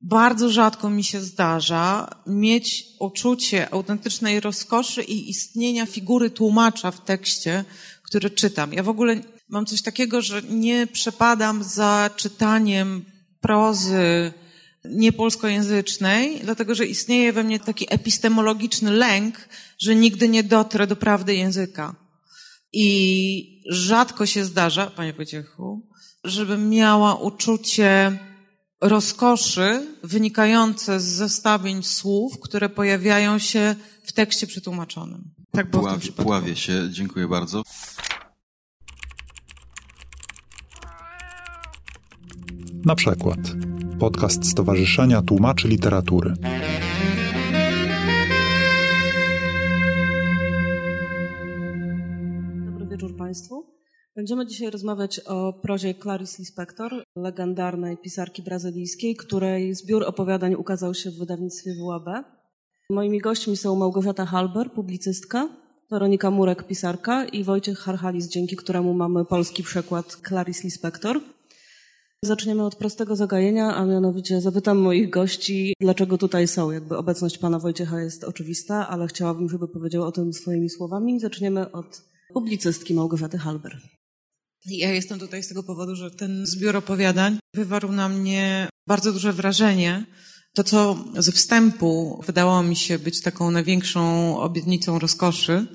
bardzo rzadko mi się zdarza mieć uczucie autentycznej rozkoszy i istnienia figury tłumacza w tekście, który czytam. Ja w ogóle mam coś takiego, że nie przepadam za czytaniem prozy niepolskojęzycznej, dlatego że istnieje we mnie taki epistemologiczny lęk, że nigdy nie dotrę do prawdy języka. I rzadko się zdarza, panie Wojciechu, żebym miała uczucie rozkoszy wynikające z zestawień słów, które pojawiają się w tekście przetłumaczonym. Tak było Puławie, Puławie się, dziękuję bardzo. Na przykład podcast Stowarzyszenia Tłumaczy Literatury. Będziemy dzisiaj rozmawiać o prozie Clarice Lispector, legendarnej pisarki brazylijskiej, której zbiór opowiadań ukazał się w wydawnictwie WAB. Moimi gośćmi są Małgorzata Halber, publicystka, Weronika Murek, pisarka i Wojciech Harchalis, dzięki któremu mamy polski przekład Clarice Lispector. Zaczniemy od prostego zagajenia, a mianowicie zapytam moich gości, dlaczego tutaj są. Jakby obecność pana Wojciecha jest oczywista, ale chciałabym, żeby powiedział o tym swoimi słowami. Zaczniemy od publicystki Małgorzaty Halber. Ja jestem tutaj z tego powodu, że ten zbiór opowiadań wywarł na mnie bardzo duże wrażenie. To, co ze wstępu wydało mi się być taką największą obietnicą rozkoszy,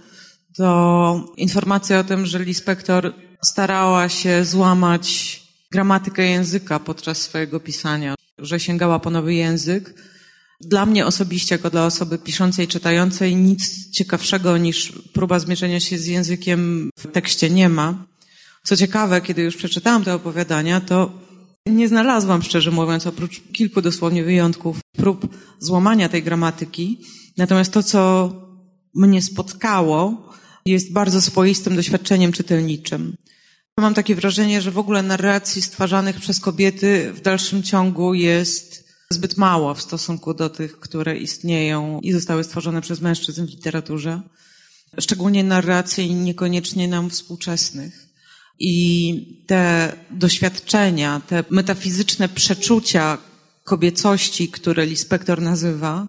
to informacja o tym, że Lispektor starała się złamać gramatykę języka podczas swojego pisania, że sięgała po nowy język. Dla mnie osobiście, jako dla osoby piszącej, czytającej, nic ciekawszego niż próba zmierzenia się z językiem w tekście nie ma. Co ciekawe, kiedy już przeczytałam te opowiadania, to nie znalazłam, szczerze mówiąc, oprócz kilku dosłownie wyjątków, prób złamania tej gramatyki. Natomiast to, co mnie spotkało, jest bardzo swoistym doświadczeniem czytelniczym. Mam takie wrażenie, że w ogóle narracji stwarzanych przez kobiety w dalszym ciągu jest zbyt mało w stosunku do tych, które istnieją i zostały stworzone przez mężczyzn w literaturze. Szczególnie narracji niekoniecznie nam współczesnych. I te doświadczenia, te metafizyczne przeczucia kobiecości, które Lispektor nazywa,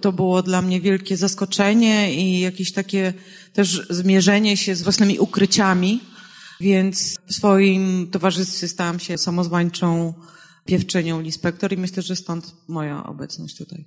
to było dla mnie wielkie zaskoczenie i jakieś takie też zmierzenie się z własnymi ukryciami, więc w swoim towarzystwie stałam się samozwańczą piewczynią Lispektor i myślę, że stąd moja obecność tutaj.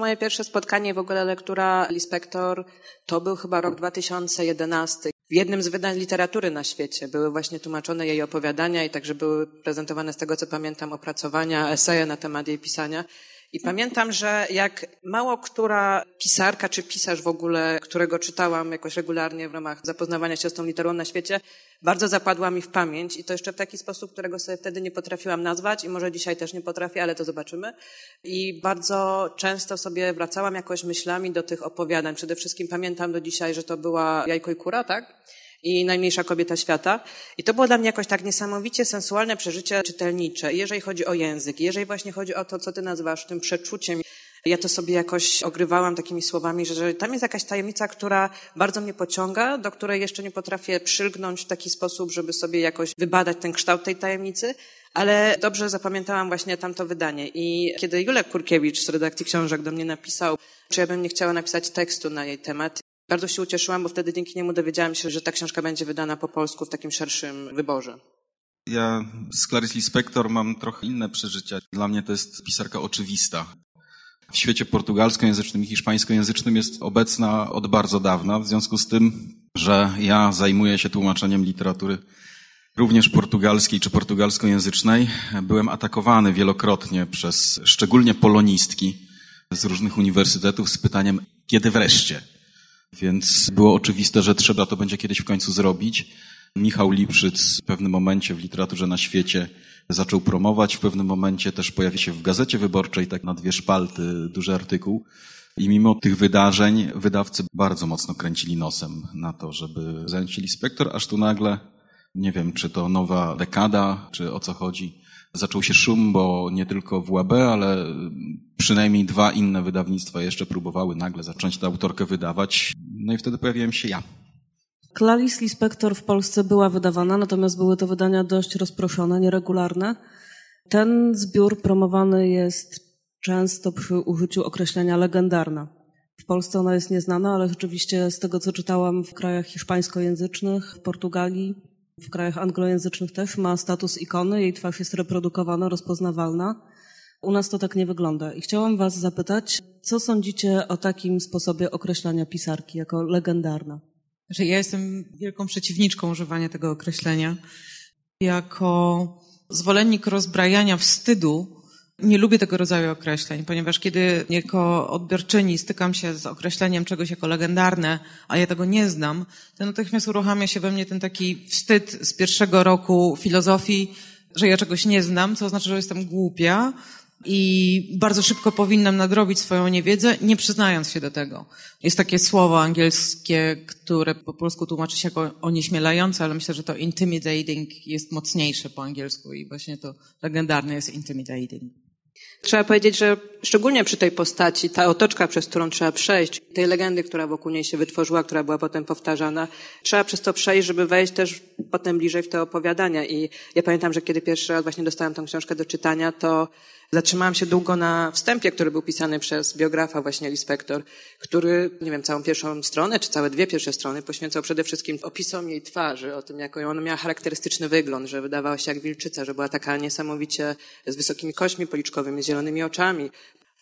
Moje pierwsze spotkanie, w ogóle lektura Lispektor, to był chyba rok 2011. W jednym z wydań literatury na świecie były właśnie tłumaczone jej opowiadania i także były prezentowane z tego, co pamiętam, opracowania, eseje na temat jej pisania. I pamiętam, że jak mało która pisarka czy pisarz w ogóle, którego czytałam jakoś regularnie w ramach zapoznawania się z tą literą na świecie, bardzo zapadła mi w pamięć i to jeszcze w taki sposób, którego sobie wtedy nie potrafiłam nazwać i może dzisiaj też nie potrafię, ale to zobaczymy. I bardzo często sobie wracałam jakoś myślami do tych opowiadań. Przede wszystkim pamiętam do dzisiaj, że to była Jajko i Kura, tak? I najmniejsza kobieta świata. I to było dla mnie jakoś tak niesamowicie sensualne przeżycie czytelnicze, jeżeli chodzi o język, jeżeli właśnie chodzi o to, co ty nazywasz tym przeczuciem. Ja to sobie jakoś ogrywałam takimi słowami, że, że tam jest jakaś tajemnica, która bardzo mnie pociąga, do której jeszcze nie potrafię przylgnąć w taki sposób, żeby sobie jakoś wybadać ten kształt tej tajemnicy. Ale dobrze zapamiętałam właśnie tamto wydanie. I kiedy Julek Kurkiewicz z redakcji książek do mnie napisał, czy ja bym nie chciała napisać tekstu na jej temat, bardzo się ucieszyłam, bo wtedy dzięki niemu dowiedziałam się, że ta książka będzie wydana po polsku w takim szerszym wyborze. Ja z Clarice Lispector mam trochę inne przeżycia. Dla mnie to jest pisarka oczywista. W świecie portugalskojęzycznym i hiszpańskojęzycznym jest obecna od bardzo dawna, w związku z tym, że ja zajmuję się tłumaczeniem literatury również portugalskiej czy portugalskojęzycznej. Byłem atakowany wielokrotnie przez szczególnie polonistki z różnych uniwersytetów z pytaniem, kiedy wreszcie? Więc było oczywiste, że trzeba to będzie kiedyś w końcu zrobić. Michał Lipszyc w pewnym momencie w literaturze na świecie zaczął promować, w pewnym momencie też pojawi się w Gazecie Wyborczej, tak na dwie szpalty, duży artykuł. I mimo tych wydarzeń wydawcy bardzo mocno kręcili nosem na to, żeby zająć się Lispektor, aż tu nagle, nie wiem, czy to nowa dekada, czy o co chodzi, zaczął się szum, bo nie tylko WAB, ale przynajmniej dwa inne wydawnictwa jeszcze próbowały nagle zacząć tę autorkę wydawać. No i wtedy pojawiłem się ja. Clarice Lispector w Polsce była wydawana, natomiast były to wydania dość rozproszone, nieregularne. Ten zbiór promowany jest często przy użyciu określenia legendarna. W Polsce ona jest nieznana, ale rzeczywiście z tego, co czytałam w krajach hiszpańskojęzycznych, w Portugalii, w krajach anglojęzycznych też ma status ikony, jej twarz jest reprodukowana, rozpoznawalna. U nas to tak nie wygląda. I chciałam Was zapytać, co sądzicie o takim sposobie określania pisarki jako legendarna? Że ja jestem wielką przeciwniczką używania tego określenia. Jako zwolennik rozbrajania wstydu, nie lubię tego rodzaju określeń, ponieważ kiedy jako odbiorczyni stykam się z określeniem czegoś jako legendarne, a ja tego nie znam, to natychmiast uruchamia się we mnie ten taki wstyd z pierwszego roku filozofii, że ja czegoś nie znam, co oznacza, że jestem głupia, i bardzo szybko powinnam nadrobić swoją niewiedzę, nie przyznając się do tego. Jest takie słowo angielskie, które po polsku tłumaczy się jako onieśmielające, ale myślę, że to intimidating jest mocniejsze po angielsku i właśnie to legendarne jest intimidating. Trzeba powiedzieć, że szczególnie przy tej postaci, ta otoczka, przez którą trzeba przejść, tej legendy, która wokół niej się wytworzyła, która była potem powtarzana, trzeba przez to przejść, żeby wejść też potem bliżej w te opowiadania. I ja pamiętam, że kiedy pierwszy raz właśnie dostałam tą książkę do czytania, to Zatrzymałam się długo na wstępie, który był pisany przez biografa właśnie Lispektor, który, nie wiem, całą pierwszą stronę, czy całe dwie pierwsze strony poświęcał przede wszystkim opisom jej twarzy, o tym, jak ona miała charakterystyczny wygląd, że wydawała się jak wilczyca, że była taka niesamowicie z wysokimi kośćmi policzkowymi, z zielonymi oczami.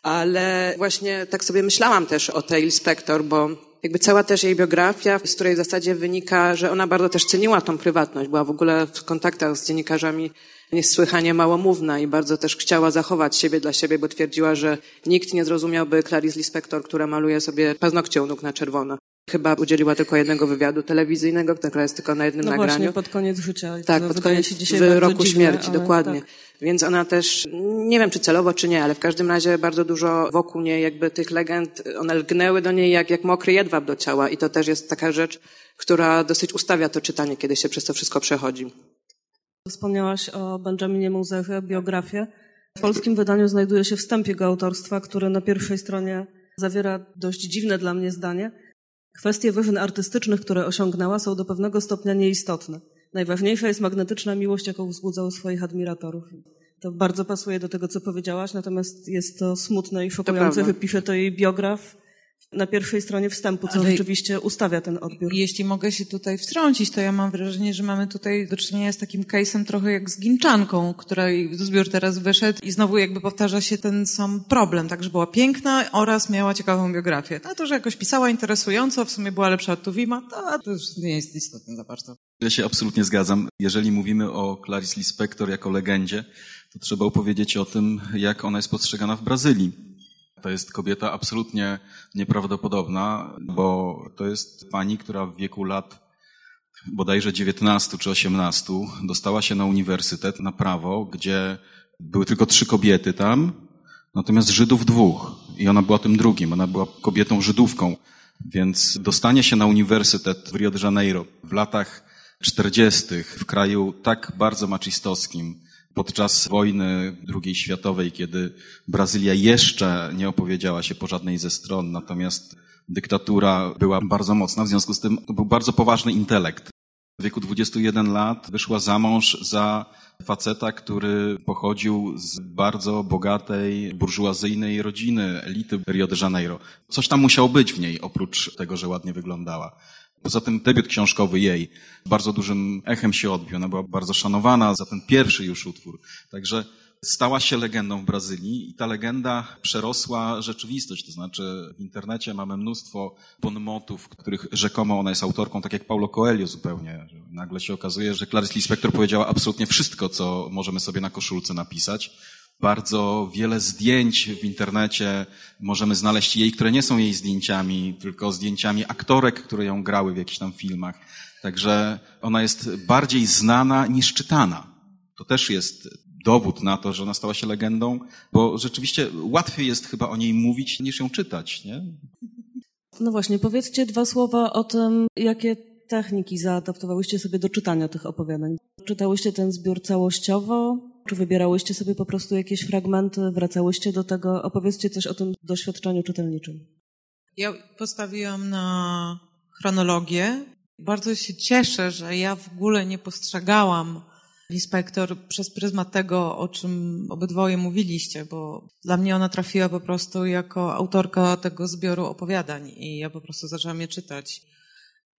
Ale właśnie tak sobie myślałam też o tej Lispektor, bo jakby cała też jej biografia, z której w zasadzie wynika, że ona bardzo też ceniła tą prywatność, była w ogóle w kontaktach z dziennikarzami niesłychanie małomówna i bardzo też chciała zachować siebie dla siebie, bo twierdziła, że nikt nie zrozumiałby Clarice Lispector, która maluje sobie paznokcie u nóg na czerwono. Chyba udzieliła tylko jednego wywiadu telewizyjnego, która jest tylko na jednym no nagraniu. Właśnie, pod koniec życia. Tak, pod koniec w roku dziwne, śmierci, dokładnie. Tak. Więc ona też, nie wiem czy celowo, czy nie, ale w każdym razie bardzo dużo wokół niej jakby tych legend, one lgnęły do niej jak, jak mokry jedwab do ciała i to też jest taka rzecz, która dosyć ustawia to czytanie, kiedy się przez to wszystko przechodzi. Wspomniałaś o Benjaminie Muzerze, biografię. W polskim wydaniu znajduje się wstęp jego autorstwa, który na pierwszej stronie zawiera dość dziwne dla mnie zdanie. Kwestie wyżyn artystycznych, które osiągnęła, są do pewnego stopnia nieistotne. Najważniejsza jest magnetyczna miłość, jaką wzbudzał u swoich admiratorów. To bardzo pasuje do tego, co powiedziałaś, natomiast jest to smutne i szokujące, że pisze to jej biograf, na pierwszej stronie wstępu, co Ale rzeczywiście ustawia ten odbiór. Jeśli mogę się tutaj wtrącić, to ja mam wrażenie, że mamy tutaj do czynienia z takim case'em trochę jak z Ginczanką, której zbiór teraz wyszedł i znowu jakby powtarza się ten sam problem, tak, że była piękna oraz miała ciekawą biografię. A to, że jakoś pisała interesująco, w sumie była lepsza od Tuwima, to, to już nie jest istotne za bardzo. Ja się absolutnie zgadzam. Jeżeli mówimy o Clarice Lispector jako legendzie, to trzeba opowiedzieć o tym, jak ona jest postrzegana w Brazylii to jest kobieta absolutnie nieprawdopodobna, bo to jest pani, która w wieku lat bodajże 19 czy 18 dostała się na uniwersytet, na prawo, gdzie były tylko trzy kobiety tam, natomiast Żydów dwóch. I ona była tym drugim, ona była kobietą Żydówką. Więc dostanie się na uniwersytet w Rio de Janeiro w latach 40. w kraju tak bardzo maczystowskim, podczas wojny II światowej, kiedy Brazylia jeszcze nie opowiedziała się po żadnej ze stron, natomiast dyktatura była bardzo mocna, w związku z tym to był bardzo poważny intelekt. W wieku 21 lat wyszła za mąż za faceta, który pochodził z bardzo bogatej, burżuazyjnej rodziny, elity Rio de Janeiro. Coś tam musiało być w niej, oprócz tego, że ładnie wyglądała. Poza tym debiut książkowy jej bardzo dużym echem się odbił. Ona była bardzo szanowana za ten pierwszy już utwór. Także stała się legendą w Brazylii i ta legenda przerosła rzeczywistość. To znaczy w internecie mamy mnóstwo bonmotów, których rzekomo ona jest autorką, tak jak Paulo Coelho zupełnie. Nagle się okazuje, że Clarice Lispector powiedziała absolutnie wszystko, co możemy sobie na koszulce napisać bardzo wiele zdjęć w internecie możemy znaleźć jej, które nie są jej zdjęciami, tylko zdjęciami aktorek, które ją grały w jakichś tam filmach. Także ona jest bardziej znana niż czytana. To też jest dowód na to, że ona stała się legendą, bo rzeczywiście łatwiej jest chyba o niej mówić niż ją czytać, nie? No właśnie, powiedzcie dwa słowa o tym, jakie techniki zaadaptowałyście sobie do czytania tych opowiadań. Czytałyście ten zbiór całościowo, czy wybierałyście sobie po prostu jakieś fragmenty, wracałyście do tego? Opowiedzcie coś o tym doświadczeniu czytelniczym. Ja postawiłam na chronologię. Bardzo się cieszę, że ja w ogóle nie postrzegałam inspektor przez pryzmat tego, o czym obydwoje mówiliście, bo dla mnie ona trafiła po prostu jako autorka tego zbioru opowiadań i ja po prostu zaczęłam je czytać.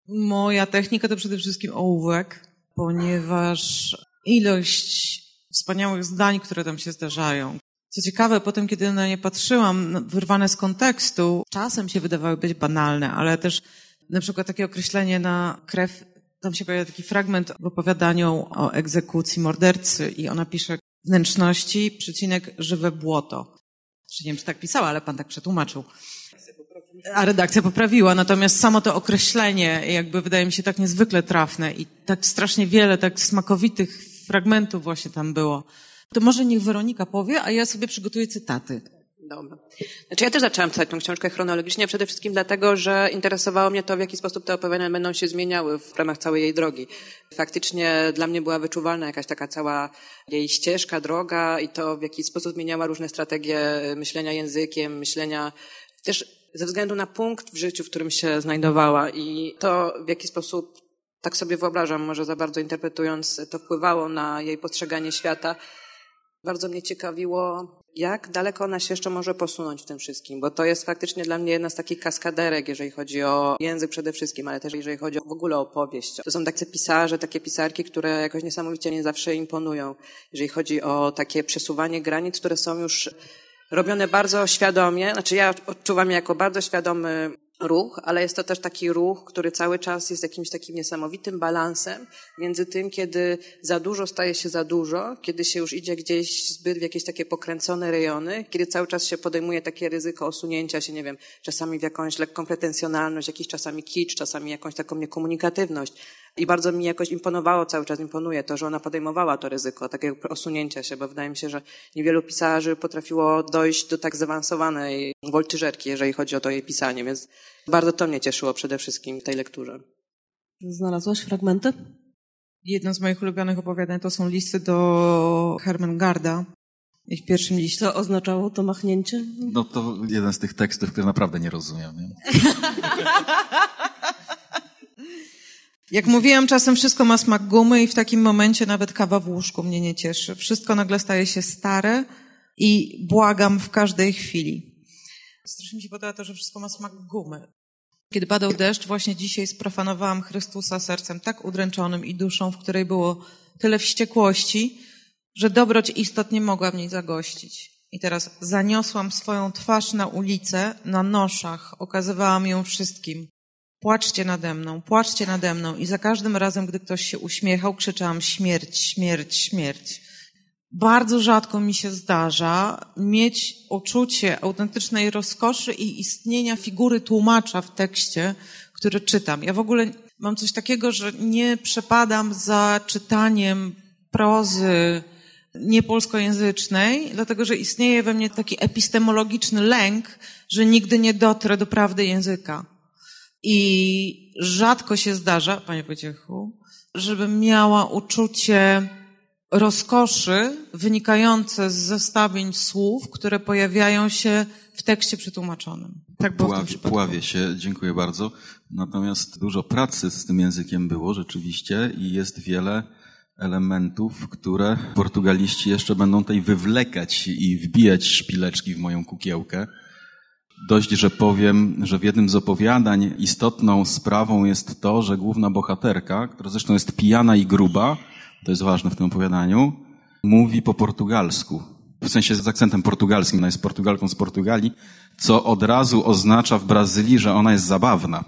Moja technika to przede wszystkim ołówek, ponieważ ilość wspaniałych zdań, które tam się zdarzają. Co ciekawe, potem, kiedy na nie patrzyłam, no, wyrwane z kontekstu, czasem się wydawały być banalne, ale też na przykład takie określenie na krew, tam się pojawia taki fragment w opowiadaniu o egzekucji mordercy i ona pisze wnętrzności, przecinek, żywe błoto. Czy nie wiem, czy tak pisała, ale pan tak przetłumaczył. A redakcja poprawiła, natomiast samo to określenie jakby wydaje mi się tak niezwykle trafne i tak strasznie wiele tak smakowitych fragmentów właśnie tam było. To może niech Weronika powie, a ja sobie przygotuję cytaty. Dobra. Znaczy ja też zaczęłam czytać tę książkę chronologicznie, przede wszystkim dlatego, że interesowało mnie to, w jaki sposób te opowiadania będą się zmieniały w ramach całej jej drogi. Faktycznie dla mnie była wyczuwalna jakaś taka cała jej ścieżka, droga i to, w jaki sposób zmieniała różne strategie myślenia językiem, myślenia też ze względu na punkt w życiu, w którym się znajdowała i to, w jaki sposób, tak sobie wyobrażam, może za bardzo interpretując, to wpływało na jej postrzeganie świata. Bardzo mnie ciekawiło, jak daleko ona się jeszcze może posunąć w tym wszystkim, bo to jest faktycznie dla mnie jedna z takich kaskaderek, jeżeli chodzi o język przede wszystkim, ale też jeżeli chodzi w ogóle o opowieść. To są takie pisarze, takie pisarki, które jakoś niesamowicie nie zawsze imponują, jeżeli chodzi o takie przesuwanie granic, które są już robione bardzo świadomie, znaczy ja odczuwam je jako bardzo świadomy ruch, ale jest to też taki ruch, który cały czas jest jakimś takim niesamowitym balansem między tym, kiedy za dużo staje się za dużo, kiedy się już idzie gdzieś zbyt w jakieś takie pokręcone rejony, kiedy cały czas się podejmuje takie ryzyko osunięcia się, nie wiem, czasami w jakąś lekką pretensjonalność, jakiś czasami kicz, czasami jakąś taką niekomunikatywność. I bardzo mi jakoś imponowało, cały czas imponuje to, że ona podejmowała to ryzyko takiego osunięcia się, bo wydaje mi się, że niewielu pisarzy potrafiło dojść do tak zaawansowanej woltyżerki, jeżeli chodzi o to jej pisanie, więc bardzo to mnie cieszyło przede wszystkim w tej lekturze. Znalazłaś fragmenty? Jedno z moich ulubionych opowiadań to są listy do Hermengarda. I w pierwszym liście. Co oznaczało to machnięcie? No to jeden z tych tekstów, który naprawdę nie rozumiem. Nie? Jak mówiłam, czasem wszystko ma smak gumy i w takim momencie nawet kawa w łóżku mnie nie cieszy. Wszystko nagle staje się stare i błagam w każdej chwili. Strasznie mi się podoba to, że wszystko ma smak gumy. Kiedy padał deszcz, właśnie dzisiaj sprofanowałam Chrystusa sercem tak udręczonym i duszą, w której było tyle wściekłości, że dobroć istot nie mogła w niej zagościć. I teraz zaniosłam swoją twarz na ulicę, na noszach, okazywałam ją wszystkim. Płaczcie nade mną, płaczcie nade mną. I za każdym razem, gdy ktoś się uśmiechał, krzyczałam śmierć, śmierć, śmierć. Bardzo rzadko mi się zdarza mieć uczucie autentycznej rozkoszy i istnienia figury tłumacza w tekście, który czytam. Ja w ogóle mam coś takiego, że nie przepadam za czytaniem prozy niepolskojęzycznej, dlatego że istnieje we mnie taki epistemologiczny lęk, że nigdy nie dotrę do prawdy języka. I rzadko się zdarza, panie Wojciechu, żebym miała uczucie rozkoszy wynikające z zestawień słów, które pojawiają się w tekście przetłumaczonym. Tak było Pławie, w tym Pławię się, dziękuję bardzo. Natomiast dużo pracy z tym językiem było rzeczywiście i jest wiele elementów, które portugaliści jeszcze będą tutaj wywlekać i wbijać szpileczki w moją kukiełkę. Dość, że powiem, że w jednym z opowiadań istotną sprawą jest to, że główna bohaterka, która zresztą jest pijana i gruba, to jest ważne w tym opowiadaniu, mówi po portugalsku. W sensie z akcentem portugalskim, ona jest Portugalką z Portugalii, co od razu oznacza w Brazylii, że ona jest zabawna.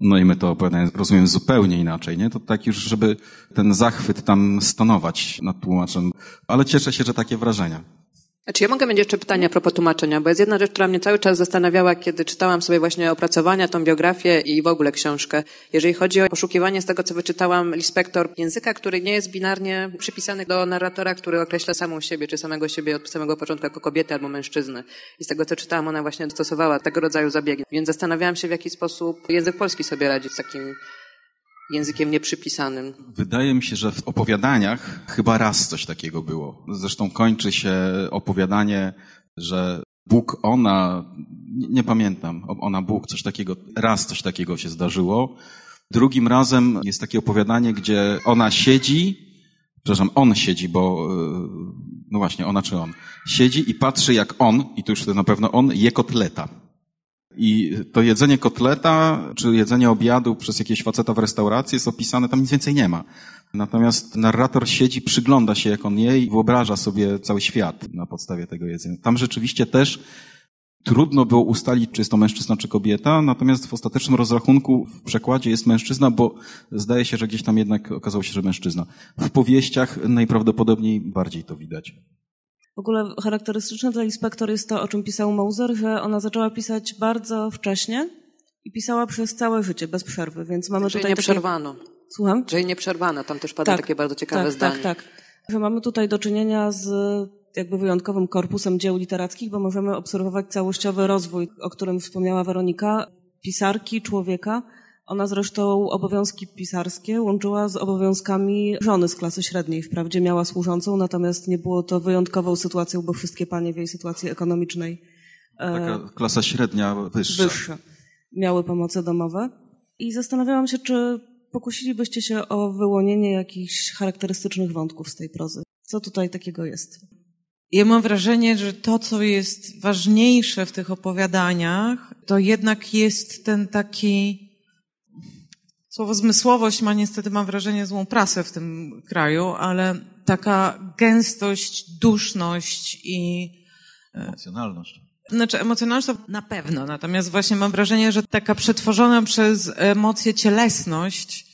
No i my to opowiadanie zupełnie inaczej, nie? To tak już, żeby ten zachwyt tam stanować nad tłumaczem. Ale cieszę się, że takie wrażenia. Czy ja mogę mieć jeszcze pytania a propos tłumaczenia? Bo jest jedna rzecz, która mnie cały czas zastanawiała, kiedy czytałam sobie właśnie opracowania, tą biografię i w ogóle książkę. Jeżeli chodzi o poszukiwanie z tego, co wyczytałam, inspektor języka, który nie jest binarnie przypisany do narratora, który określa samą siebie, czy samego siebie od samego początku jako kobietę albo mężczyznę. I z tego, co czytałam, ona właśnie stosowała tego rodzaju zabiegi. Więc zastanawiałam się, w jaki sposób język polski sobie radzi z takim językiem nieprzypisanym. Wydaje mi się, że w opowiadaniach chyba raz coś takiego było. Zresztą kończy się opowiadanie, że Bóg, ona, nie, nie pamiętam, ona, Bóg, coś takiego, raz coś takiego się zdarzyło. Drugim razem jest takie opowiadanie, gdzie ona siedzi, przepraszam, on siedzi, bo, y, no właśnie, ona czy on, siedzi i patrzy jak on, i to już na pewno on, je kotleta. I to jedzenie kotleta, czy jedzenie obiadu przez jakiegoś faceta w restauracji jest opisane, tam nic więcej nie ma. Natomiast narrator siedzi, przygląda się jak on je i wyobraża sobie cały świat na podstawie tego jedzenia. Tam rzeczywiście też trudno było ustalić, czy jest to mężczyzna, czy kobieta, natomiast w ostatecznym rozrachunku w przekładzie jest mężczyzna, bo zdaje się, że gdzieś tam jednak okazało się, że mężczyzna. W powieściach najprawdopodobniej bardziej to widać. W ogóle charakterystyczne dla inspektor jest to, o czym pisał Mauser, że ona zaczęła pisać bardzo wcześnie i pisała przez całe życie, bez przerwy, więc mamy Czyli tutaj nie takie... przerwano. Słucham? Czyli nie przerwano. Tam też pada takie bardzo ciekawe tak, zdanie. Tak, tak. Że mamy tutaj do czynienia z jakby wyjątkowym korpusem dzieł literackich, bo możemy obserwować całościowy rozwój, o którym wspomniała Weronika, pisarki, człowieka. Ona zresztą obowiązki pisarskie łączyła z obowiązkami żony z klasy średniej. Wprawdzie miała służącą, natomiast nie było to wyjątkową sytuacją, bo wszystkie panie w jej sytuacji ekonomicznej e, Taka klasa średnia wyższa. wyższe miały pomoce domowe. I zastanawiałam się, czy pokusilibyście się o wyłonienie jakichś charakterystycznych wątków z tej prozy. Co tutaj takiego jest? Ja mam wrażenie, że to, co jest ważniejsze w tych opowiadaniach, to jednak jest ten taki. Słowo zmysłowość ma niestety, mam wrażenie, złą prasę w tym kraju, ale taka gęstość, duszność i. Emocjonalność. Znaczy, emocjonalność to na pewno, natomiast właśnie mam wrażenie, że taka przetworzona przez emocje cielesność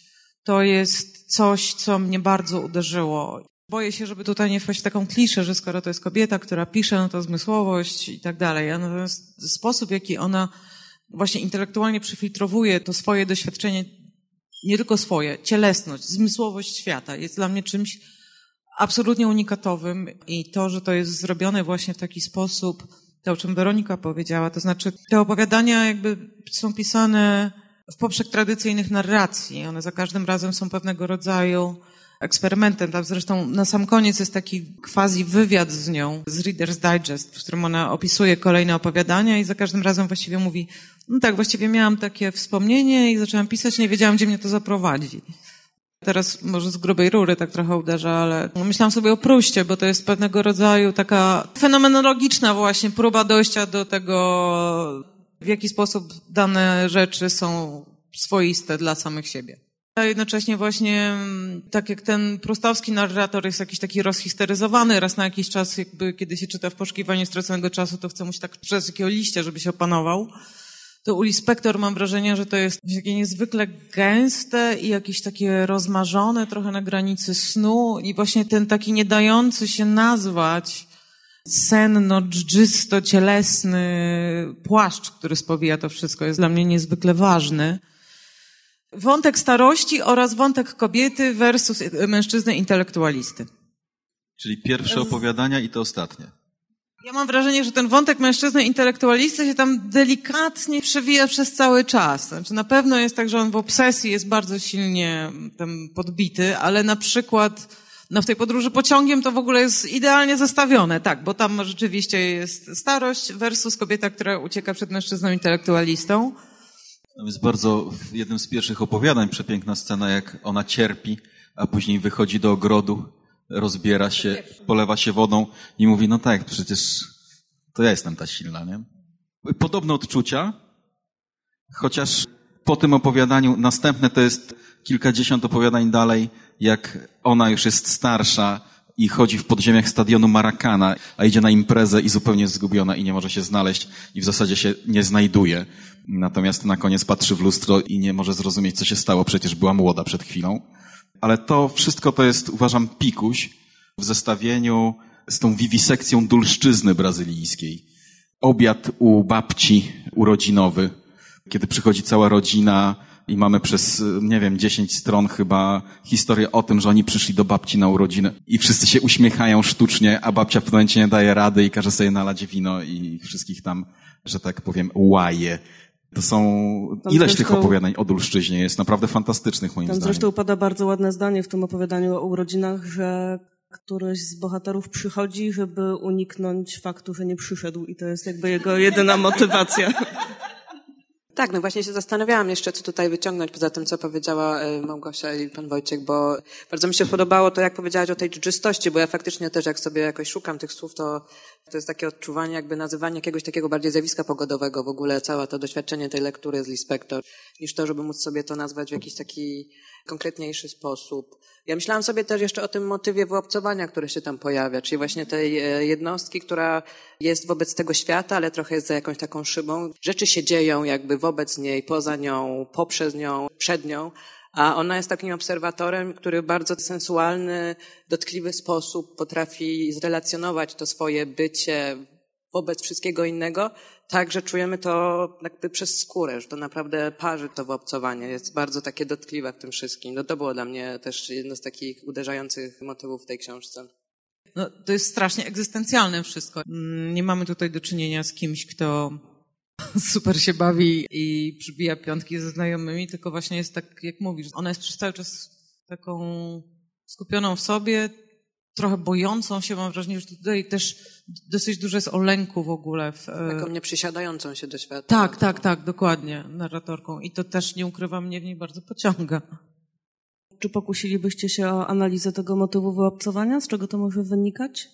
to jest coś, co mnie bardzo uderzyło. Boję się, żeby tutaj nie wpaść w taką kliszę, że skoro to jest kobieta, która pisze, no to zmysłowość i tak dalej. Natomiast sposób, jaki ona właśnie intelektualnie przefiltrowuje to swoje doświadczenie, nie tylko swoje, cielesność, zmysłowość świata jest dla mnie czymś absolutnie unikatowym i to, że to jest zrobione właśnie w taki sposób, to o czym Weronika powiedziała, to znaczy te opowiadania jakby są pisane w poprzek tradycyjnych narracji. One za każdym razem są pewnego rodzaju eksperymentem. Tam zresztą na sam koniec jest taki quasi wywiad z nią, z Reader's Digest, w którym ona opisuje kolejne opowiadania i za każdym razem właściwie mówi, no tak, właściwie miałam takie wspomnienie i zaczęłam pisać, nie wiedziałam, gdzie mnie to zaprowadzi. Teraz może z grubej rury tak trochę uderza, ale myślałam sobie o Pruście, bo to jest pewnego rodzaju taka fenomenologiczna właśnie próba dojścia do tego, w jaki sposób dane rzeczy są swoiste dla samych siebie. A jednocześnie właśnie, tak jak ten prustowski narrator jest jakiś taki rozhisteryzowany, raz na jakiś czas, jakby kiedy się czyta w poszukiwaniu straconego czasu, to chce mu się tak przez jakiego liścia, żeby się opanował. To u Lispektor mam wrażenie, że to jest takie niezwykle gęste i jakieś takie rozmarzone, trochę na granicy snu i właśnie ten taki nie dający się nazwać senno, dżdżysto, cielesny płaszcz, który spowija to wszystko, jest dla mnie niezwykle ważny. Wątek starości oraz wątek kobiety versus mężczyzny intelektualisty. Czyli pierwsze opowiadania i to ostatnie. Ja mam wrażenie, że ten wątek mężczyzny intelektualisty się tam delikatnie przewija przez cały czas. Znaczy, na pewno jest tak, że on w obsesji jest bardzo silnie tam podbity, ale na przykład no w tej podróży pociągiem to w ogóle jest idealnie zestawione, tak, bo tam rzeczywiście jest starość versus kobieta, która ucieka przed mężczyzną intelektualistą. Tam jest bardzo, w jednym z pierwszych opowiadań przepiękna scena, jak ona cierpi, a później wychodzi do ogrodu, rozbiera się, polewa się wodą i mówi, no tak, przecież to ja jestem ta silna, nie? Podobne odczucia, chociaż po tym opowiadaniu następne to jest kilkadziesiąt opowiadań dalej, jak ona już jest starsza i chodzi w podziemiach stadionu Marakana, a idzie na imprezę i zupełnie jest zgubiona i nie może się znaleźć i w zasadzie się nie znajduje. Natomiast na koniec patrzy w lustro i nie może zrozumieć, co się stało, przecież była młoda przed chwilą. Ale to wszystko to jest, uważam, pikuś w zestawieniu z tą wiwisekcją dulszczyzny brazylijskiej. Obiad u babci urodzinowy, kiedy przychodzi cała rodzina i mamy przez, nie wiem, 10 stron chyba historię o tym, że oni przyszli do babci na urodziny i wszyscy się uśmiechają sztucznie, a babcia w pewnym momencie nie daje rady i każe sobie nalać wino i wszystkich tam, że tak powiem, łaje. To są, Tam ileś zresztą- tych opowiadań o Dulszczyźnie jest naprawdę fantastycznych moim Tam zdaniem. zresztą pada bardzo ładne zdanie w tym opowiadaniu o urodzinach, że któryś z bohaterów przychodzi, żeby uniknąć faktu, że nie przyszedł i to jest jakby jego jedyna motywacja. Tak, no właśnie się zastanawiałam jeszcze, co tutaj wyciągnąć poza tym, co powiedziała e, Małgosia i pan Wojciech, bo bardzo mi się podobało to, jak powiedziałaś o tej czystości, bo ja faktycznie też, jak sobie jakoś szukam tych słów, to to jest takie odczuwanie, jakby nazywanie jakiegoś takiego bardziej zjawiska pogodowego w ogóle, całe to doświadczenie tej lektury z Lispektor, niż to, żeby móc sobie to nazwać w jakiś taki konkretniejszy sposób. Ja myślałam sobie też jeszcze o tym motywie wyobcowania, który się tam pojawia, czyli właśnie tej e, jednostki, która jest wobec tego świata, ale trochę jest za jakąś taką szybą. Rzeczy się dzieją jakby wobec niej, poza nią, poprzez nią, przed nią, a ona jest takim obserwatorem, który w bardzo sensualny, dotkliwy sposób potrafi zrelacjonować to swoje bycie wobec wszystkiego innego, tak, że czujemy to jakby przez skórę, że to naprawdę parzy to wyobcowanie. Jest bardzo takie dotkliwe w tym wszystkim. No to było dla mnie też jedno z takich uderzających motywów w tej książce. No, to jest strasznie egzystencjalne wszystko. Mm, nie mamy tutaj do czynienia z kimś, kto super się bawi i przybija piątki ze znajomymi, tylko właśnie jest tak, jak mówisz, ona jest przez cały czas taką skupioną w sobie, trochę bojącą się, mam wrażenie, że tutaj też dosyć dużo jest o lęku w ogóle. W, e, Taką nieprzysiadającą się do świata. Tak, tak, tak, dokładnie, narratorką. I to też, nie ukrywam, mnie w niej bardzo pociąga. Czy pokusilibyście się o analizę tego motywu wyobcowania? Z czego to może wynikać?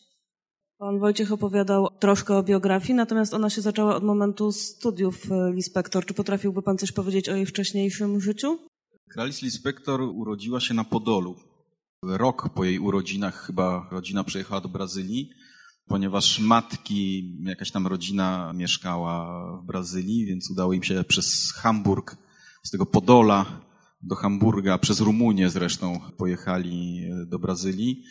Pan Wojciech opowiadał troszkę o biografii, natomiast ona się zaczęła od momentu studiów e, Lispektor. Czy potrafiłby pan coś powiedzieć o jej wcześniejszym życiu? Kralis Lispektor urodziła się na Podolu. Rok po jej urodzinach chyba rodzina przyjechała do Brazylii, ponieważ matki, jakaś tam rodzina mieszkała w Brazylii, więc udało im się przez Hamburg, z tego Podola do Hamburga, przez Rumunię zresztą pojechali do Brazylii.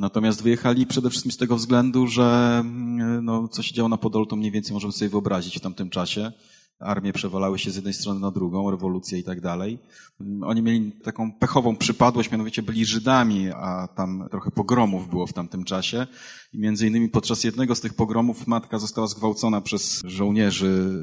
Natomiast wyjechali przede wszystkim z tego względu, że mm, no, co się działo na Podolu, to mniej więcej możemy sobie wyobrazić w tamtym czasie. Armie przewalały się z jednej strony na drugą, rewolucja i tak dalej. Mm, oni mieli taką pechową przypadłość, mianowicie byli Żydami, a tam trochę pogromów było w tamtym czasie. I między innymi podczas jednego z tych pogromów matka została zgwałcona przez żołnierzy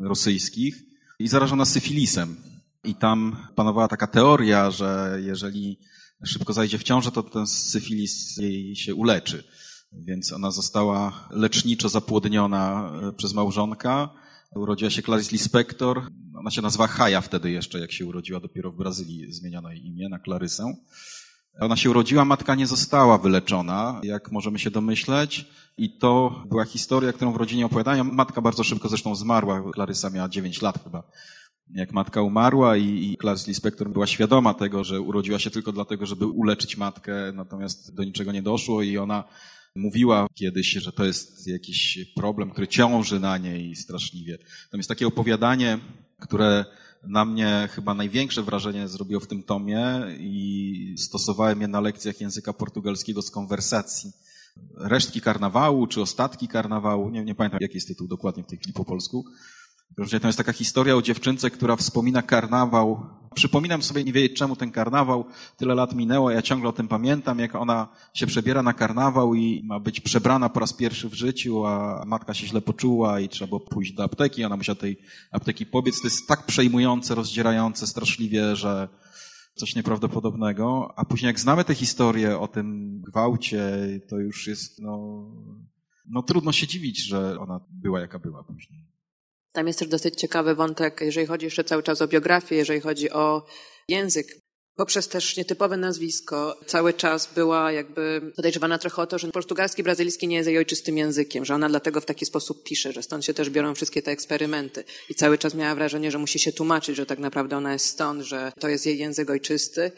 rosyjskich i zarażona syfilisem. I tam panowała taka teoria, że jeżeli szybko zajdzie w ciążę, to ten syfilis jej się uleczy. Więc ona została leczniczo zapłodniona e, przez małżonka. Urodziła się Clarice Lispector. Ona się nazywa Haja wtedy jeszcze, jak się urodziła. Dopiero w Brazylii zmieniono jej imię na Clarysę. Ona się urodziła, matka nie została wyleczona, jak możemy się domyśleć. I to była historia, którą w rodzinie opowiadają. Matka bardzo szybko zresztą zmarła. Klarysa miała 9 lat chyba jak matka umarła i, i Clarice Lispector była świadoma tego, że urodziła się tylko dlatego, żeby uleczyć matkę, natomiast do niczego nie doszło i ona mówiła kiedyś, że to jest jakiś problem, który ciąży na niej straszliwie. Natomiast takie opowiadanie, które na mnie chyba największe wrażenie zrobiło w tym tomie i stosowałem je na lekcjach języka portugalskiego z konwersacji. Resztki karnawału, czy ostatki karnawału, nie, nie pamiętam jaki jest tytuł dokładnie w tej chwili po polsku, to jest taka historia o dziewczynce, która wspomina karnawał. Przypominam sobie, nie wiedzieć czemu ten karnawał, tyle lat minęło, ja ciągle o tym pamiętam, jak ona się przebiera na karnawał i ma być przebrana po raz pierwszy w życiu, a matka się źle poczuła i trzeba było pójść do apteki, ona musiała tej apteki pobiec. To jest tak przejmujące, rozdzierające straszliwie, że coś nieprawdopodobnego. A później jak znamy tę historię o tym gwałcie, to już jest, no, no trudno się dziwić, że ona była jaka była później. Tam jest też dosyć ciekawy wątek, jeżeli chodzi jeszcze cały czas o biografię, jeżeli chodzi o język. Poprzez też nietypowe nazwisko cały czas była jakby podejrzewana trochę o to, że portugalski, brazylijski nie jest jej ojczystym językiem, że ona dlatego w taki sposób pisze, że stąd się też biorą wszystkie te eksperymenty. I cały czas miała wrażenie, że musi się tłumaczyć, że tak naprawdę ona jest stąd, że to jest jej język ojczysty.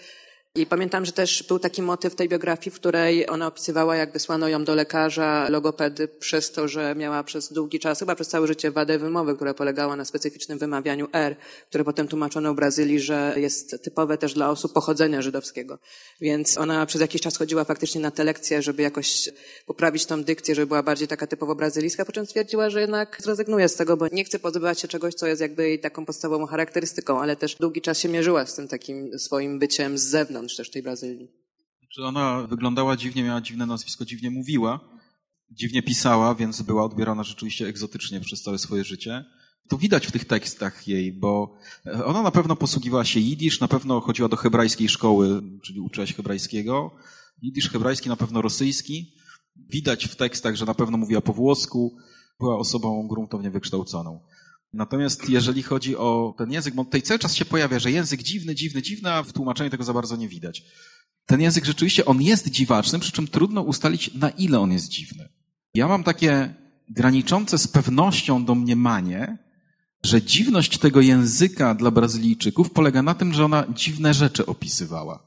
I pamiętam, że też był taki motyw tej biografii, w której ona opisywała, jak wysłano ją do lekarza, logopedy, przez to, że miała przez długi czas, chyba przez całe życie, wadę wymowy, która polegała na specyficznym wymawianiu R, które potem tłumaczono w Brazylii, że jest typowe też dla osób pochodzenia żydowskiego. Więc ona przez jakiś czas chodziła faktycznie na te lekcje, żeby jakoś poprawić tą dykcję, żeby była bardziej taka typowo brazylijska, po czym stwierdziła, że jednak zrezygnuje z tego, bo nie chce pozbywać się czegoś, co jest jakby jej taką podstawową charakterystyką, ale też długi czas się mierzyła z tym takim swoim byciem z zewnątrz wewnątrz też tej Brazylii. Czy ona wyglądała dziwnie, miała dziwne nazwisko, dziwnie mówiła, dziwnie pisała, więc była odbierana rzeczywiście egzotycznie przez całe swoje życie. To widać w tych tekstach jej, bo ona na pewno posługiwała się jidysz, na pewno chodziła do hebrajskiej szkoły, czyli uczyła się hebrajskiego. Jidysz hebrajski, na pewno rosyjski. Widać w tekstach, że na pewno mówiła po włosku, była osobą gruntownie wykształconą. Natomiast jeżeli chodzi o ten język, bo tutaj cały czas się pojawia, że język dziwny, dziwny, dziwny, a w tłumaczeniu tego za bardzo nie widać. Ten język rzeczywiście, on jest dziwaczny, przy czym trudno ustalić, na ile on jest dziwny. Ja mam takie graniczące z pewnością domniemanie, że dziwność tego języka dla Brazylijczyków polega na tym, że ona dziwne rzeczy opisywała.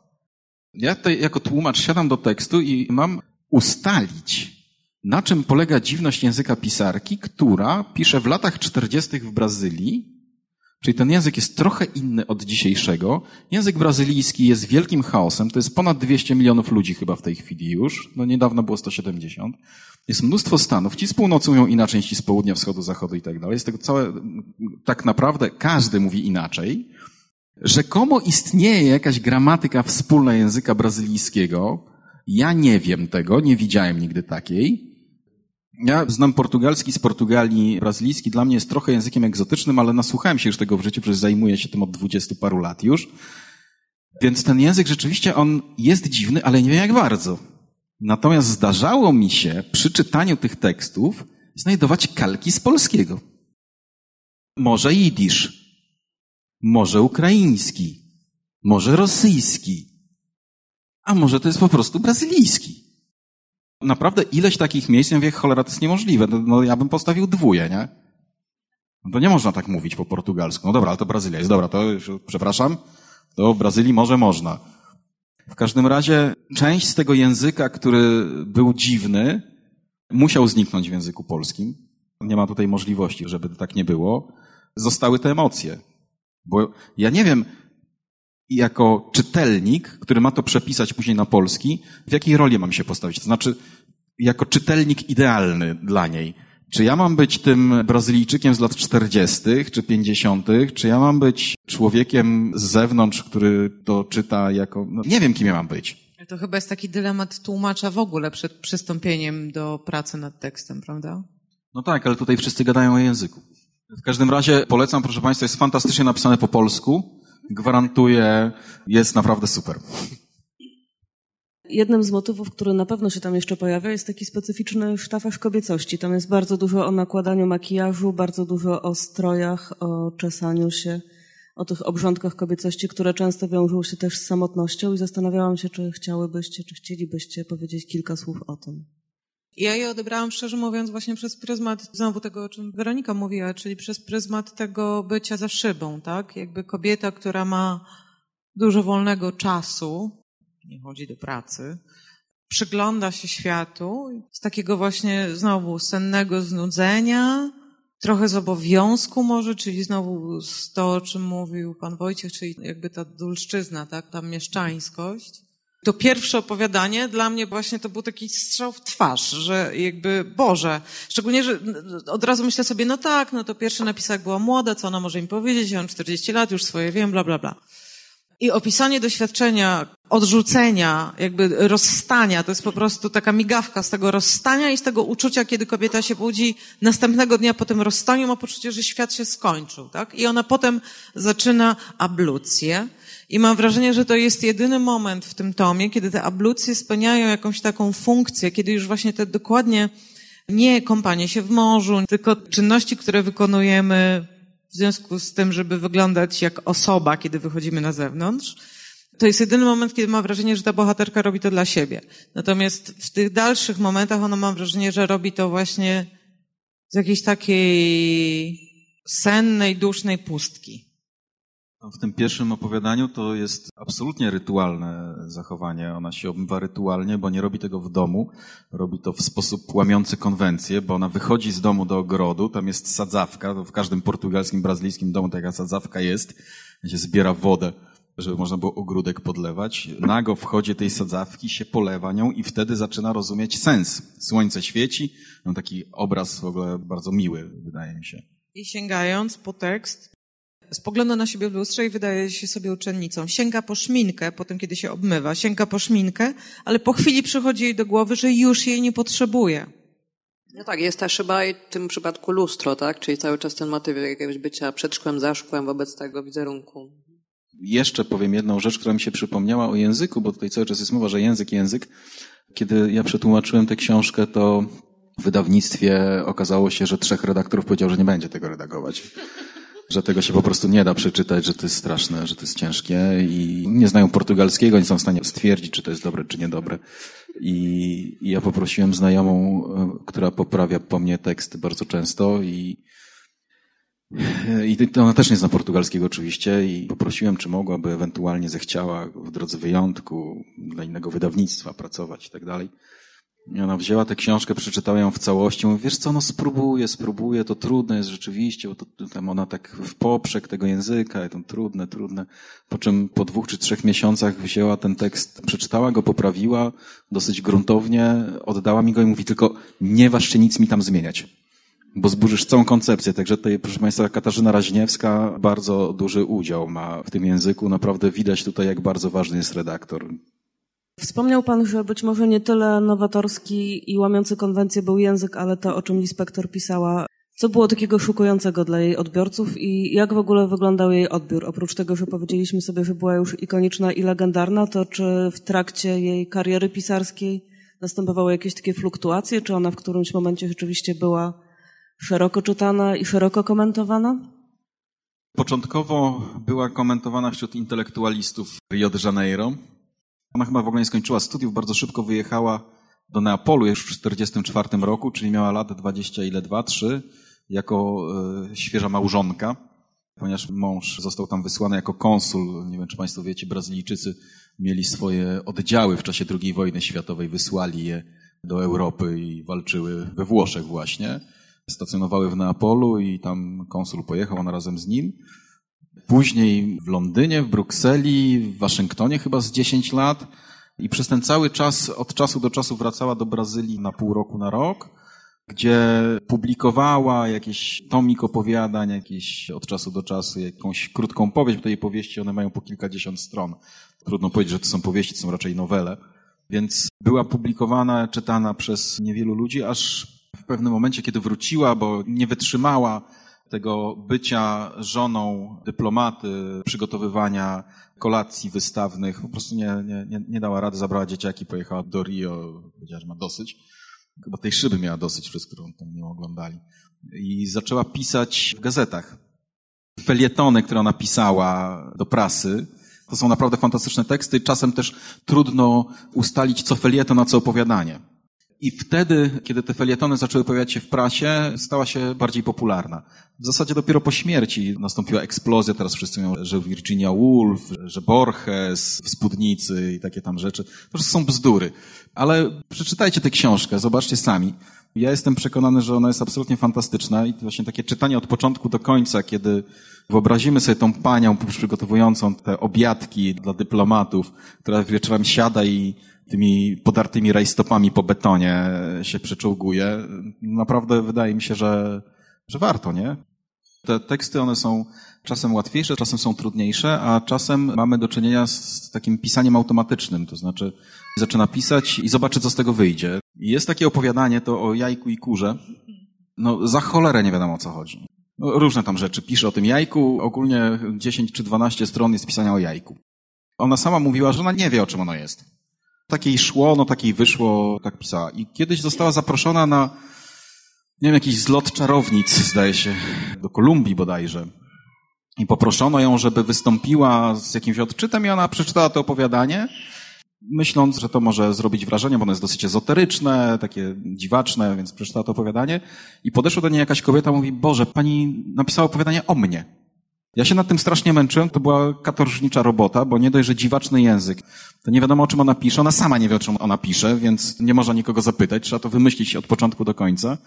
Ja tutaj jako tłumacz siadam do tekstu i mam ustalić, na czym polega dziwność języka pisarki, która pisze w latach 40. w Brazylii, czyli ten język jest trochę inny od dzisiejszego. Język brazylijski jest wielkim chaosem, to jest ponad 200 milionów ludzi chyba w tej chwili już, no niedawno było 170. Jest mnóstwo stanów, ci z północy mówią inaczej, ci z południa, wschodu, zachodu i tak dalej. Jest tego całe, tak naprawdę każdy mówi inaczej. Rzekomo istnieje jakaś gramatyka wspólna języka brazylijskiego. Ja nie wiem tego, nie widziałem nigdy takiej. Ja znam portugalski z Portugalii, brazylijski dla mnie jest trochę językiem egzotycznym, ale nasłuchałem się już tego w życiu, przecież zajmuję się tym od dwudziestu paru lat już. Więc ten język rzeczywiście on jest dziwny, ale nie wiem jak bardzo. Natomiast zdarzało mi się przy czytaniu tych tekstów znajdować kalki z polskiego. Może jidysz, może ukraiński, może rosyjski, a może to jest po prostu brazylijski. Naprawdę ileś takich miejsc, ja mówię, cholera, to jest niemożliwe. No, no ja bym postawił dwóje, nie? No to nie można tak mówić po portugalsku. No dobra, ale to Brazylia jest. Dobra, to przepraszam. To w Brazylii może można. W każdym razie część z tego języka, który był dziwny, musiał zniknąć w języku polskim. Nie ma tutaj możliwości, żeby tak nie było. Zostały te emocje. Bo ja nie wiem, jako czytelnik, który ma to przepisać później na polski, w jakiej roli mam się postawić? To znaczy, jako czytelnik idealny dla niej. Czy ja mam być tym Brazylijczykiem z lat 40. czy 50., czy ja mam być człowiekiem z zewnątrz, który to czyta jako. No, nie wiem, kim ja mam być. To chyba jest taki dylemat tłumacza w ogóle przed przystąpieniem do pracy nad tekstem, prawda? No tak, ale tutaj wszyscy gadają o języku. W każdym razie polecam, proszę Państwa, jest fantastycznie napisane po polsku. Gwarantuję, jest naprawdę super. Jednym z motywów, który na pewno się tam jeszcze pojawia, jest taki specyficzny sztafaż kobiecości. Tam jest bardzo dużo o nakładaniu makijażu, bardzo dużo o strojach, o czesaniu się, o tych obrządkach kobiecości, które często wiążą się też z samotnością i zastanawiałam się, czy chciałybyście, czy chcielibyście powiedzieć kilka słów o tym. Ja je odebrałam, szczerze mówiąc, właśnie przez pryzmat znowu tego, o czym Weronika mówiła, czyli przez pryzmat tego bycia za szybą, tak? Jakby kobieta, która ma dużo wolnego czasu, nie chodzi do pracy, przygląda się światu z takiego właśnie znowu sennego znudzenia, trochę z obowiązku może, czyli znowu z to, o czym mówił pan Wojciech, czyli jakby ta dulszczyzna, tak? Ta mieszczańskość to pierwsze opowiadanie dla mnie właśnie to był taki strzał w twarz, że jakby, Boże, szczególnie, że od razu myślę sobie, no tak, no to pierwszy napisał, jak była młoda, co ona może mi powiedzieć, ja mam 40 lat, już swoje wiem, bla, bla, bla. I opisanie doświadczenia, odrzucenia, jakby rozstania, to jest po prostu taka migawka z tego rozstania i z tego uczucia, kiedy kobieta się budzi następnego dnia po tym rozstaniu, ma poczucie, że świat się skończył, tak? I ona potem zaczyna ablucję, i mam wrażenie, że to jest jedyny moment w tym tomie, kiedy te ablucje spełniają jakąś taką funkcję, kiedy już właśnie te dokładnie nie kąpanie się w morzu, tylko czynności, które wykonujemy w związku z tym, żeby wyglądać jak osoba, kiedy wychodzimy na zewnątrz. To jest jedyny moment, kiedy mam wrażenie, że ta bohaterka robi to dla siebie. Natomiast w tych dalszych momentach ona mam wrażenie, że robi to właśnie z jakiejś takiej sennej, dusznej pustki. W tym pierwszym opowiadaniu to jest absolutnie rytualne zachowanie. Ona się obmywa rytualnie, bo nie robi tego w domu. Robi to w sposób łamiący konwencję, bo ona wychodzi z domu do ogrodu, tam jest sadzawka. W każdym portugalskim, brazylijskim domu taka sadzawka jest. Się zbiera wodę, żeby można było ogródek podlewać. Nago wchodzi tej sadzawki, się polewa nią i wtedy zaczyna rozumieć sens. Słońce świeci. No taki obraz w ogóle bardzo miły, wydaje mi się. I sięgając po tekst, spogląda na siebie w lustrze i wydaje się sobie uczennicą. Sięga po szminkę, potem kiedy się obmywa, sięga po szminkę, ale po chwili przychodzi jej do głowy, że już jej nie potrzebuje. No tak, jest ta szyba i w tym przypadku lustro, tak? Czyli cały czas ten motyw jakiegoś bycia przed szkłem, za szkłem wobec tego wizerunku. Jeszcze powiem jedną rzecz, która mi się przypomniała o języku, bo tutaj cały czas jest mowa, że język, język. Kiedy ja przetłumaczyłem tę książkę, to W wydawnictwie okazało się, że trzech redaktorów powiedział, że nie będzie tego redagować. Że tego się po prostu nie da przeczytać, że to jest straszne, że to jest ciężkie i nie znają portugalskiego, nie są w stanie stwierdzić, czy to jest dobre, czy niedobre. I, i ja poprosiłem znajomą, e, która poprawia po mnie teksty bardzo często i i ona też nie zna portugalskiego oczywiście i poprosiłem, czy mogłaby ewentualnie zechciała w drodze wyjątku dla innego wydawnictwa pracować i tak dalej. I ona wzięła tę książkę, przeczytała ją w całości, mówi, wiesz co, no spróbuję, spróbuję, to trudne jest rzeczywiście, bo to, tam ona tak w poprzek tego języka, to trudne, trudne. Po czym po dwóch czy trzech miesiącach wzięła ten tekst, przeczytała go, poprawiła dosyć gruntownie, oddała mi go i mówi, tylko nie waż się nic mi tam zmieniać bo zburzysz całą koncepcję. Także tutaj, proszę Państwa, Katarzyna Raźniewska bardzo duży udział ma w tym języku. Naprawdę widać tutaj, jak bardzo ważny jest redaktor. Wspomniał Pan, że być może nie tyle nowatorski i łamiący konwencję był język, ale to, o czym inspektor pisała. Co było takiego szukującego dla jej odbiorców i jak w ogóle wyglądał jej odbiór? Oprócz tego, że powiedzieliśmy sobie, że była już ikoniczna i legendarna, to czy w trakcie jej kariery pisarskiej następowały jakieś takie fluktuacje? Czy ona w którymś momencie rzeczywiście była szeroko czytana i szeroko komentowana? Początkowo była komentowana wśród intelektualistów Rio de Janeiro. Ona chyba w ogóle nie skończyła studiów, bardzo szybko wyjechała do Neapolu już w 1944 roku, czyli miała lat 20 ile, 2, 3, jako e, świeża małżonka, ponieważ mąż został tam wysłany jako konsul. Nie wiem, czy Państwo wiecie, Brazylijczycy mieli swoje oddziały w czasie II wojny światowej, wysłali je do Europy i walczyły we Włoszech właśnie stacjonowały w Neapolu i tam konsul pojechał, on razem z nim. Później w Londynie, w Brukseli, w Waszyngtonie chyba z 10 lat i przez ten cały czas, od czasu do czasu wracała do Brazylii na pół roku, na rok, gdzie publikowała jakieś tomik opowiadań, jakieś od czasu do czasu jakąś krótką powieść, bo te jej powieści one mają po kilkadziesiąt stron. Trudno powiedzieć, że to są powieści, to są raczej nowele. Więc była publikowana, czytana przez niewielu ludzi, aż w pewnym momencie, kiedy wróciła, bo nie wytrzymała tego bycia żoną dyplomaty, przygotowywania kolacji wystawnych, po prostu nie, nie, nie dała rady, zabrała dzieciaki, pojechała do Rio, powiedziała, że ma dosyć. Chyba tej szyby miała dosyć, przez którą tam ją oglądali. I zaczęła pisać w gazetach. Felietony, które ona pisała do prasy, to są naprawdę fantastyczne teksty. Czasem też trudno ustalić, co felieton, a co opowiadanie. I wtedy, kiedy te felietony zaczęły pojawiać się w prasie, stała się bardziej popularna. W zasadzie dopiero po śmierci nastąpiła eksplozja, teraz wszyscy mówią, że Virginia Woolf, że Borges w Spódnicy i takie tam rzeczy. To są bzdury. Ale przeczytajcie tę książkę, zobaczcie sami. Ja jestem przekonany, że ona jest absolutnie fantastyczna i właśnie takie czytanie od początku do końca, kiedy wyobrazimy sobie tą panią przygotowującą te obiadki dla dyplomatów, która wieczorem siada i tymi podartymi rajstopami po betonie się przeczołguje. Naprawdę wydaje mi się, że, że warto, nie? Te teksty, one są czasem łatwiejsze, czasem są trudniejsze, a czasem mamy do czynienia z takim pisaniem automatycznym, to znaczy zaczyna pisać i zobaczy, co z tego wyjdzie. Jest takie opowiadanie to o jajku i kurze. No, za cholerę nie wiadomo, o co chodzi. No, różne tam rzeczy. Pisze o tym jajku, ogólnie 10 czy 12 stron jest pisania o jajku. Ona sama mówiła, że ona nie wie, o czym ono jest takiej szło, no takiej wyszło, tak pisała. I kiedyś została zaproszona na, nie wiem, jakiś zlot czarownic, zdaje się, do Kolumbii bodajże. I poproszono ją, żeby wystąpiła z jakimś odczytem i ona przeczytała to opowiadanie, myśląc, że to może zrobić wrażenie, bo ono jest dosyć ezoteryczne, takie dziwaczne, więc przeczytała to opowiadanie. I podeszła do niej jakaś kobieta, mówi, Boże, pani napisała opowiadanie o mnie. Ja się nad tym strasznie męczyłem, to była katorżnicza robota, bo nie dość, że dziwaczny język, to nie wiadomo o czym ona pisze, ona sama nie wie o czym ona pisze, więc nie można nikogo zapytać, trzeba to wymyślić od początku do końca.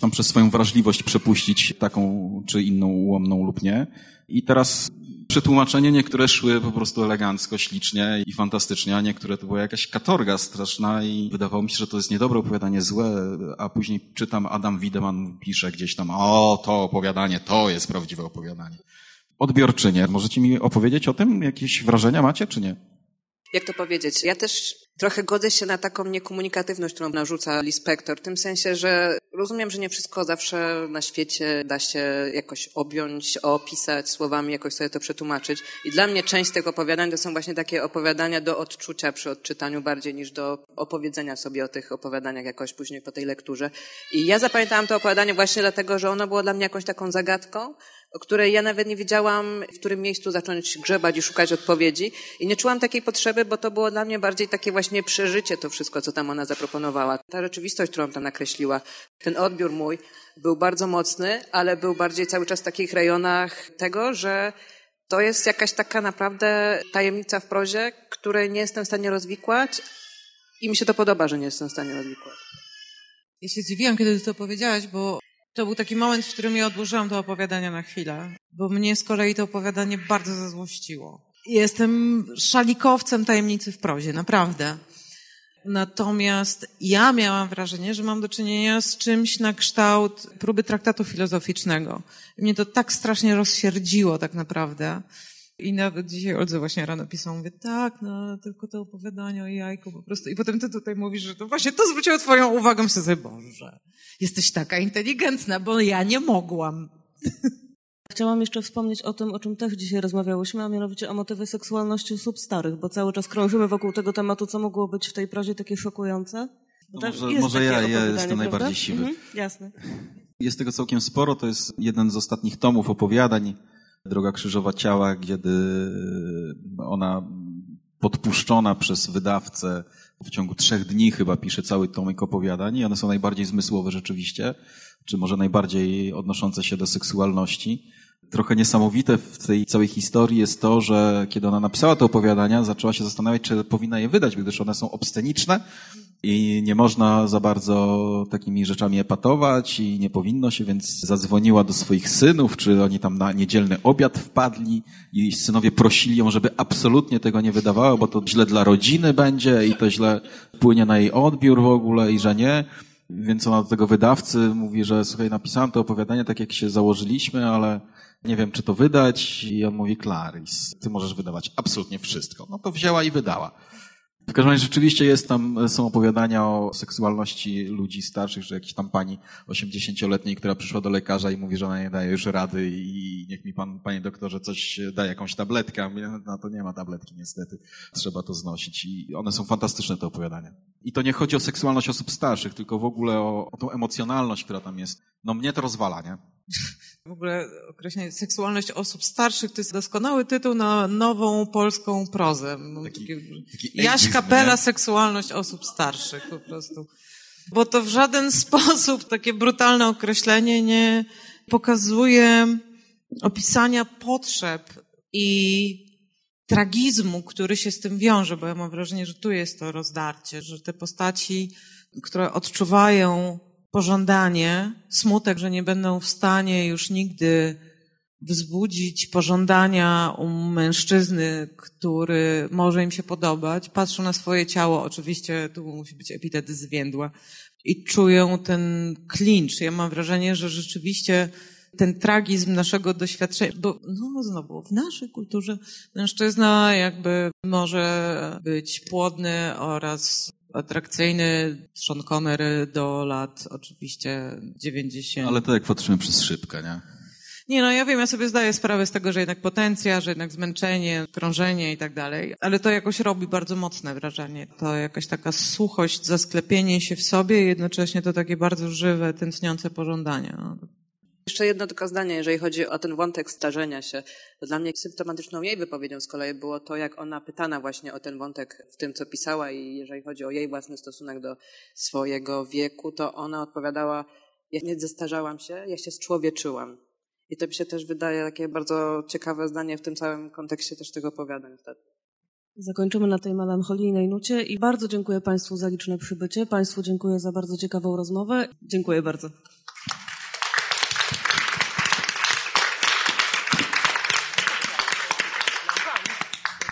Tam przez swoją wrażliwość przepuścić taką czy inną ułomną lub nie. I teraz przetłumaczenie. Niektóre szły po prostu elegancko, ślicznie i fantastycznie, a niektóre to była jakaś katorga straszna i wydawało mi się, że to jest niedobre opowiadanie, złe, a później czytam Adam Wideman pisze gdzieś tam, o, to opowiadanie, to jest prawdziwe opowiadanie odbiorczynie. Możecie mi opowiedzieć o tym? Jakieś wrażenia macie, czy nie? Jak to powiedzieć? Ja też trochę godzę się na taką niekomunikatywność, którą narzuca Lispektor, w tym sensie, że Rozumiem, że nie wszystko zawsze na świecie da się jakoś objąć, opisać słowami, jakoś sobie to przetłumaczyć. I dla mnie część tych opowiadań to są właśnie takie opowiadania do odczucia przy odczytaniu bardziej niż do opowiedzenia sobie o tych opowiadaniach jakoś później po tej lekturze. I ja zapamiętałam to opowiadanie właśnie dlatego, że ono było dla mnie jakąś taką zagadką, o której ja nawet nie wiedziałam, w którym miejscu zacząć grzebać i szukać odpowiedzi. I nie czułam takiej potrzeby, bo to było dla mnie bardziej takie właśnie przeżycie, to wszystko, co tam ona zaproponowała. Ta rzeczywistość, którą tam nakreśliła, ten odbiór mój był bardzo mocny, ale był bardziej cały czas w takich rejonach tego, że to jest jakaś taka naprawdę tajemnica w prozie, której nie jestem w stanie rozwikłać i mi się to podoba, że nie jestem w stanie rozwikłać. Ja się zdziwiłam, kiedy to powiedziałaś, bo to był taki moment, w którym ja odłożyłam to opowiadanie na chwilę, bo mnie z kolei to opowiadanie bardzo zazłościło. Jestem szalikowcem tajemnicy w prozie, naprawdę. Natomiast ja miałam wrażenie, że mam do czynienia z czymś na kształt próby traktatu filozoficznego. Mnie to tak strasznie rozsierdziło tak naprawdę. I nawet dzisiaj Oldze właśnie rano pisał, mówię, tak, no, tylko to opowiadanie o jajku po prostu. I potem ty tutaj mówisz, że to właśnie to zwróciło twoją uwagę. Myślę sobie, Boże, jesteś taka inteligentna, bo ja nie mogłam. Chciałam jeszcze wspomnieć o tym, o czym też dzisiaj rozmawiałyśmy, a mianowicie o motywie seksualności osób starych, bo cały czas krążymy wokół tego tematu, co mogło być w tej prozie takie szokujące. No może może ja, ja jestem najbardziej siwy. Mhm, jasne. Jest tego całkiem sporo, to jest jeden z ostatnich tomów opowiadań Droga Krzyżowa Ciała, kiedy ona podpuszczona przez wydawcę w ciągu trzech dni chyba pisze cały tomik opowiadań i one są najbardziej zmysłowe rzeczywiście, czy może najbardziej odnoszące się do seksualności. Trochę niesamowite w tej całej historii jest to, że kiedy ona napisała te opowiadania, zaczęła się zastanawiać, czy powinna je wydać, gdyż one są obsceniczne i nie można za bardzo takimi rzeczami epatować i nie powinno się, więc zadzwoniła do swoich synów, czy oni tam na niedzielny obiad wpadli i synowie prosili ją, żeby absolutnie tego nie wydawała, bo to źle dla rodziny będzie i to źle wpłynie na jej odbiór w ogóle i że nie. Więc ona do tego wydawcy mówi, że słuchaj, napisałem to opowiadanie tak jak się założyliśmy, ale nie wiem, czy to wydać. I on mówi, Clarice, ty możesz wydawać absolutnie wszystko. No to wzięła i wydała. W każdym razie rzeczywiście jest tam, są opowiadania o seksualności ludzi starszych, że jakiś tam pani 80-letniej, która przyszła do lekarza i mówi, że ona nie daje już rady i niech mi pan, panie doktorze, coś da, jakąś tabletkę. No to nie ma tabletki niestety. Trzeba to znosić i one są fantastyczne te opowiadania. I to nie chodzi o seksualność osób starszych, tylko w ogóle o, o tą emocjonalność, która tam jest. No mnie to rozwala, nie? W ogóle określenie seksualność osób starszych to jest doskonały tytuł na nową polską prozę. Taki, taki Jaś Kapela, seksualność osób starszych po prostu. Bo to w żaden sposób takie brutalne określenie nie pokazuje opisania potrzeb i tragizmu, który się z tym wiąże, bo ja mam wrażenie, że tu jest to rozdarcie, że te postaci, które odczuwają pożądanie, smutek, że nie będą w stanie już nigdy wzbudzić pożądania u mężczyzny, który może im się podobać, patrzą na swoje ciało, oczywiście tu musi być epitet zwiędła, i czują ten klincz. Ja mam wrażenie, że rzeczywiście ten tragizm naszego doświadczenia, bo no znowu, w naszej kulturze mężczyzna jakby może być płodny oraz atrakcyjny Sean Connery do lat oczywiście 90. Ale to jak patrzymy przez szybkę, nie? Nie, no ja wiem, ja sobie zdaję sprawę z tego, że jednak potencja, że jednak zmęczenie, krążenie i tak dalej, ale to jakoś robi bardzo mocne wrażenie. To jakaś taka suchość, zasklepienie się w sobie i jednocześnie to takie bardzo żywe, tętniące pożądanie. Jeszcze jedno tylko zdanie, jeżeli chodzi o ten wątek starzenia się. Dla mnie symptomatyczną jej wypowiedzią z kolei było to, jak ona pytana właśnie o ten wątek w tym, co pisała i jeżeli chodzi o jej własny stosunek do swojego wieku, to ona odpowiadała, ja nie zestarzałam się, ja się zczłowieczyłam. I to mi się też wydaje takie bardzo ciekawe zdanie w tym całym kontekście też tego opowiadań wtedy. Zakończymy na tej melancholijnej nucie i bardzo dziękuję Państwu za liczne przybycie. Państwu dziękuję za bardzo ciekawą rozmowę. Dziękuję bardzo.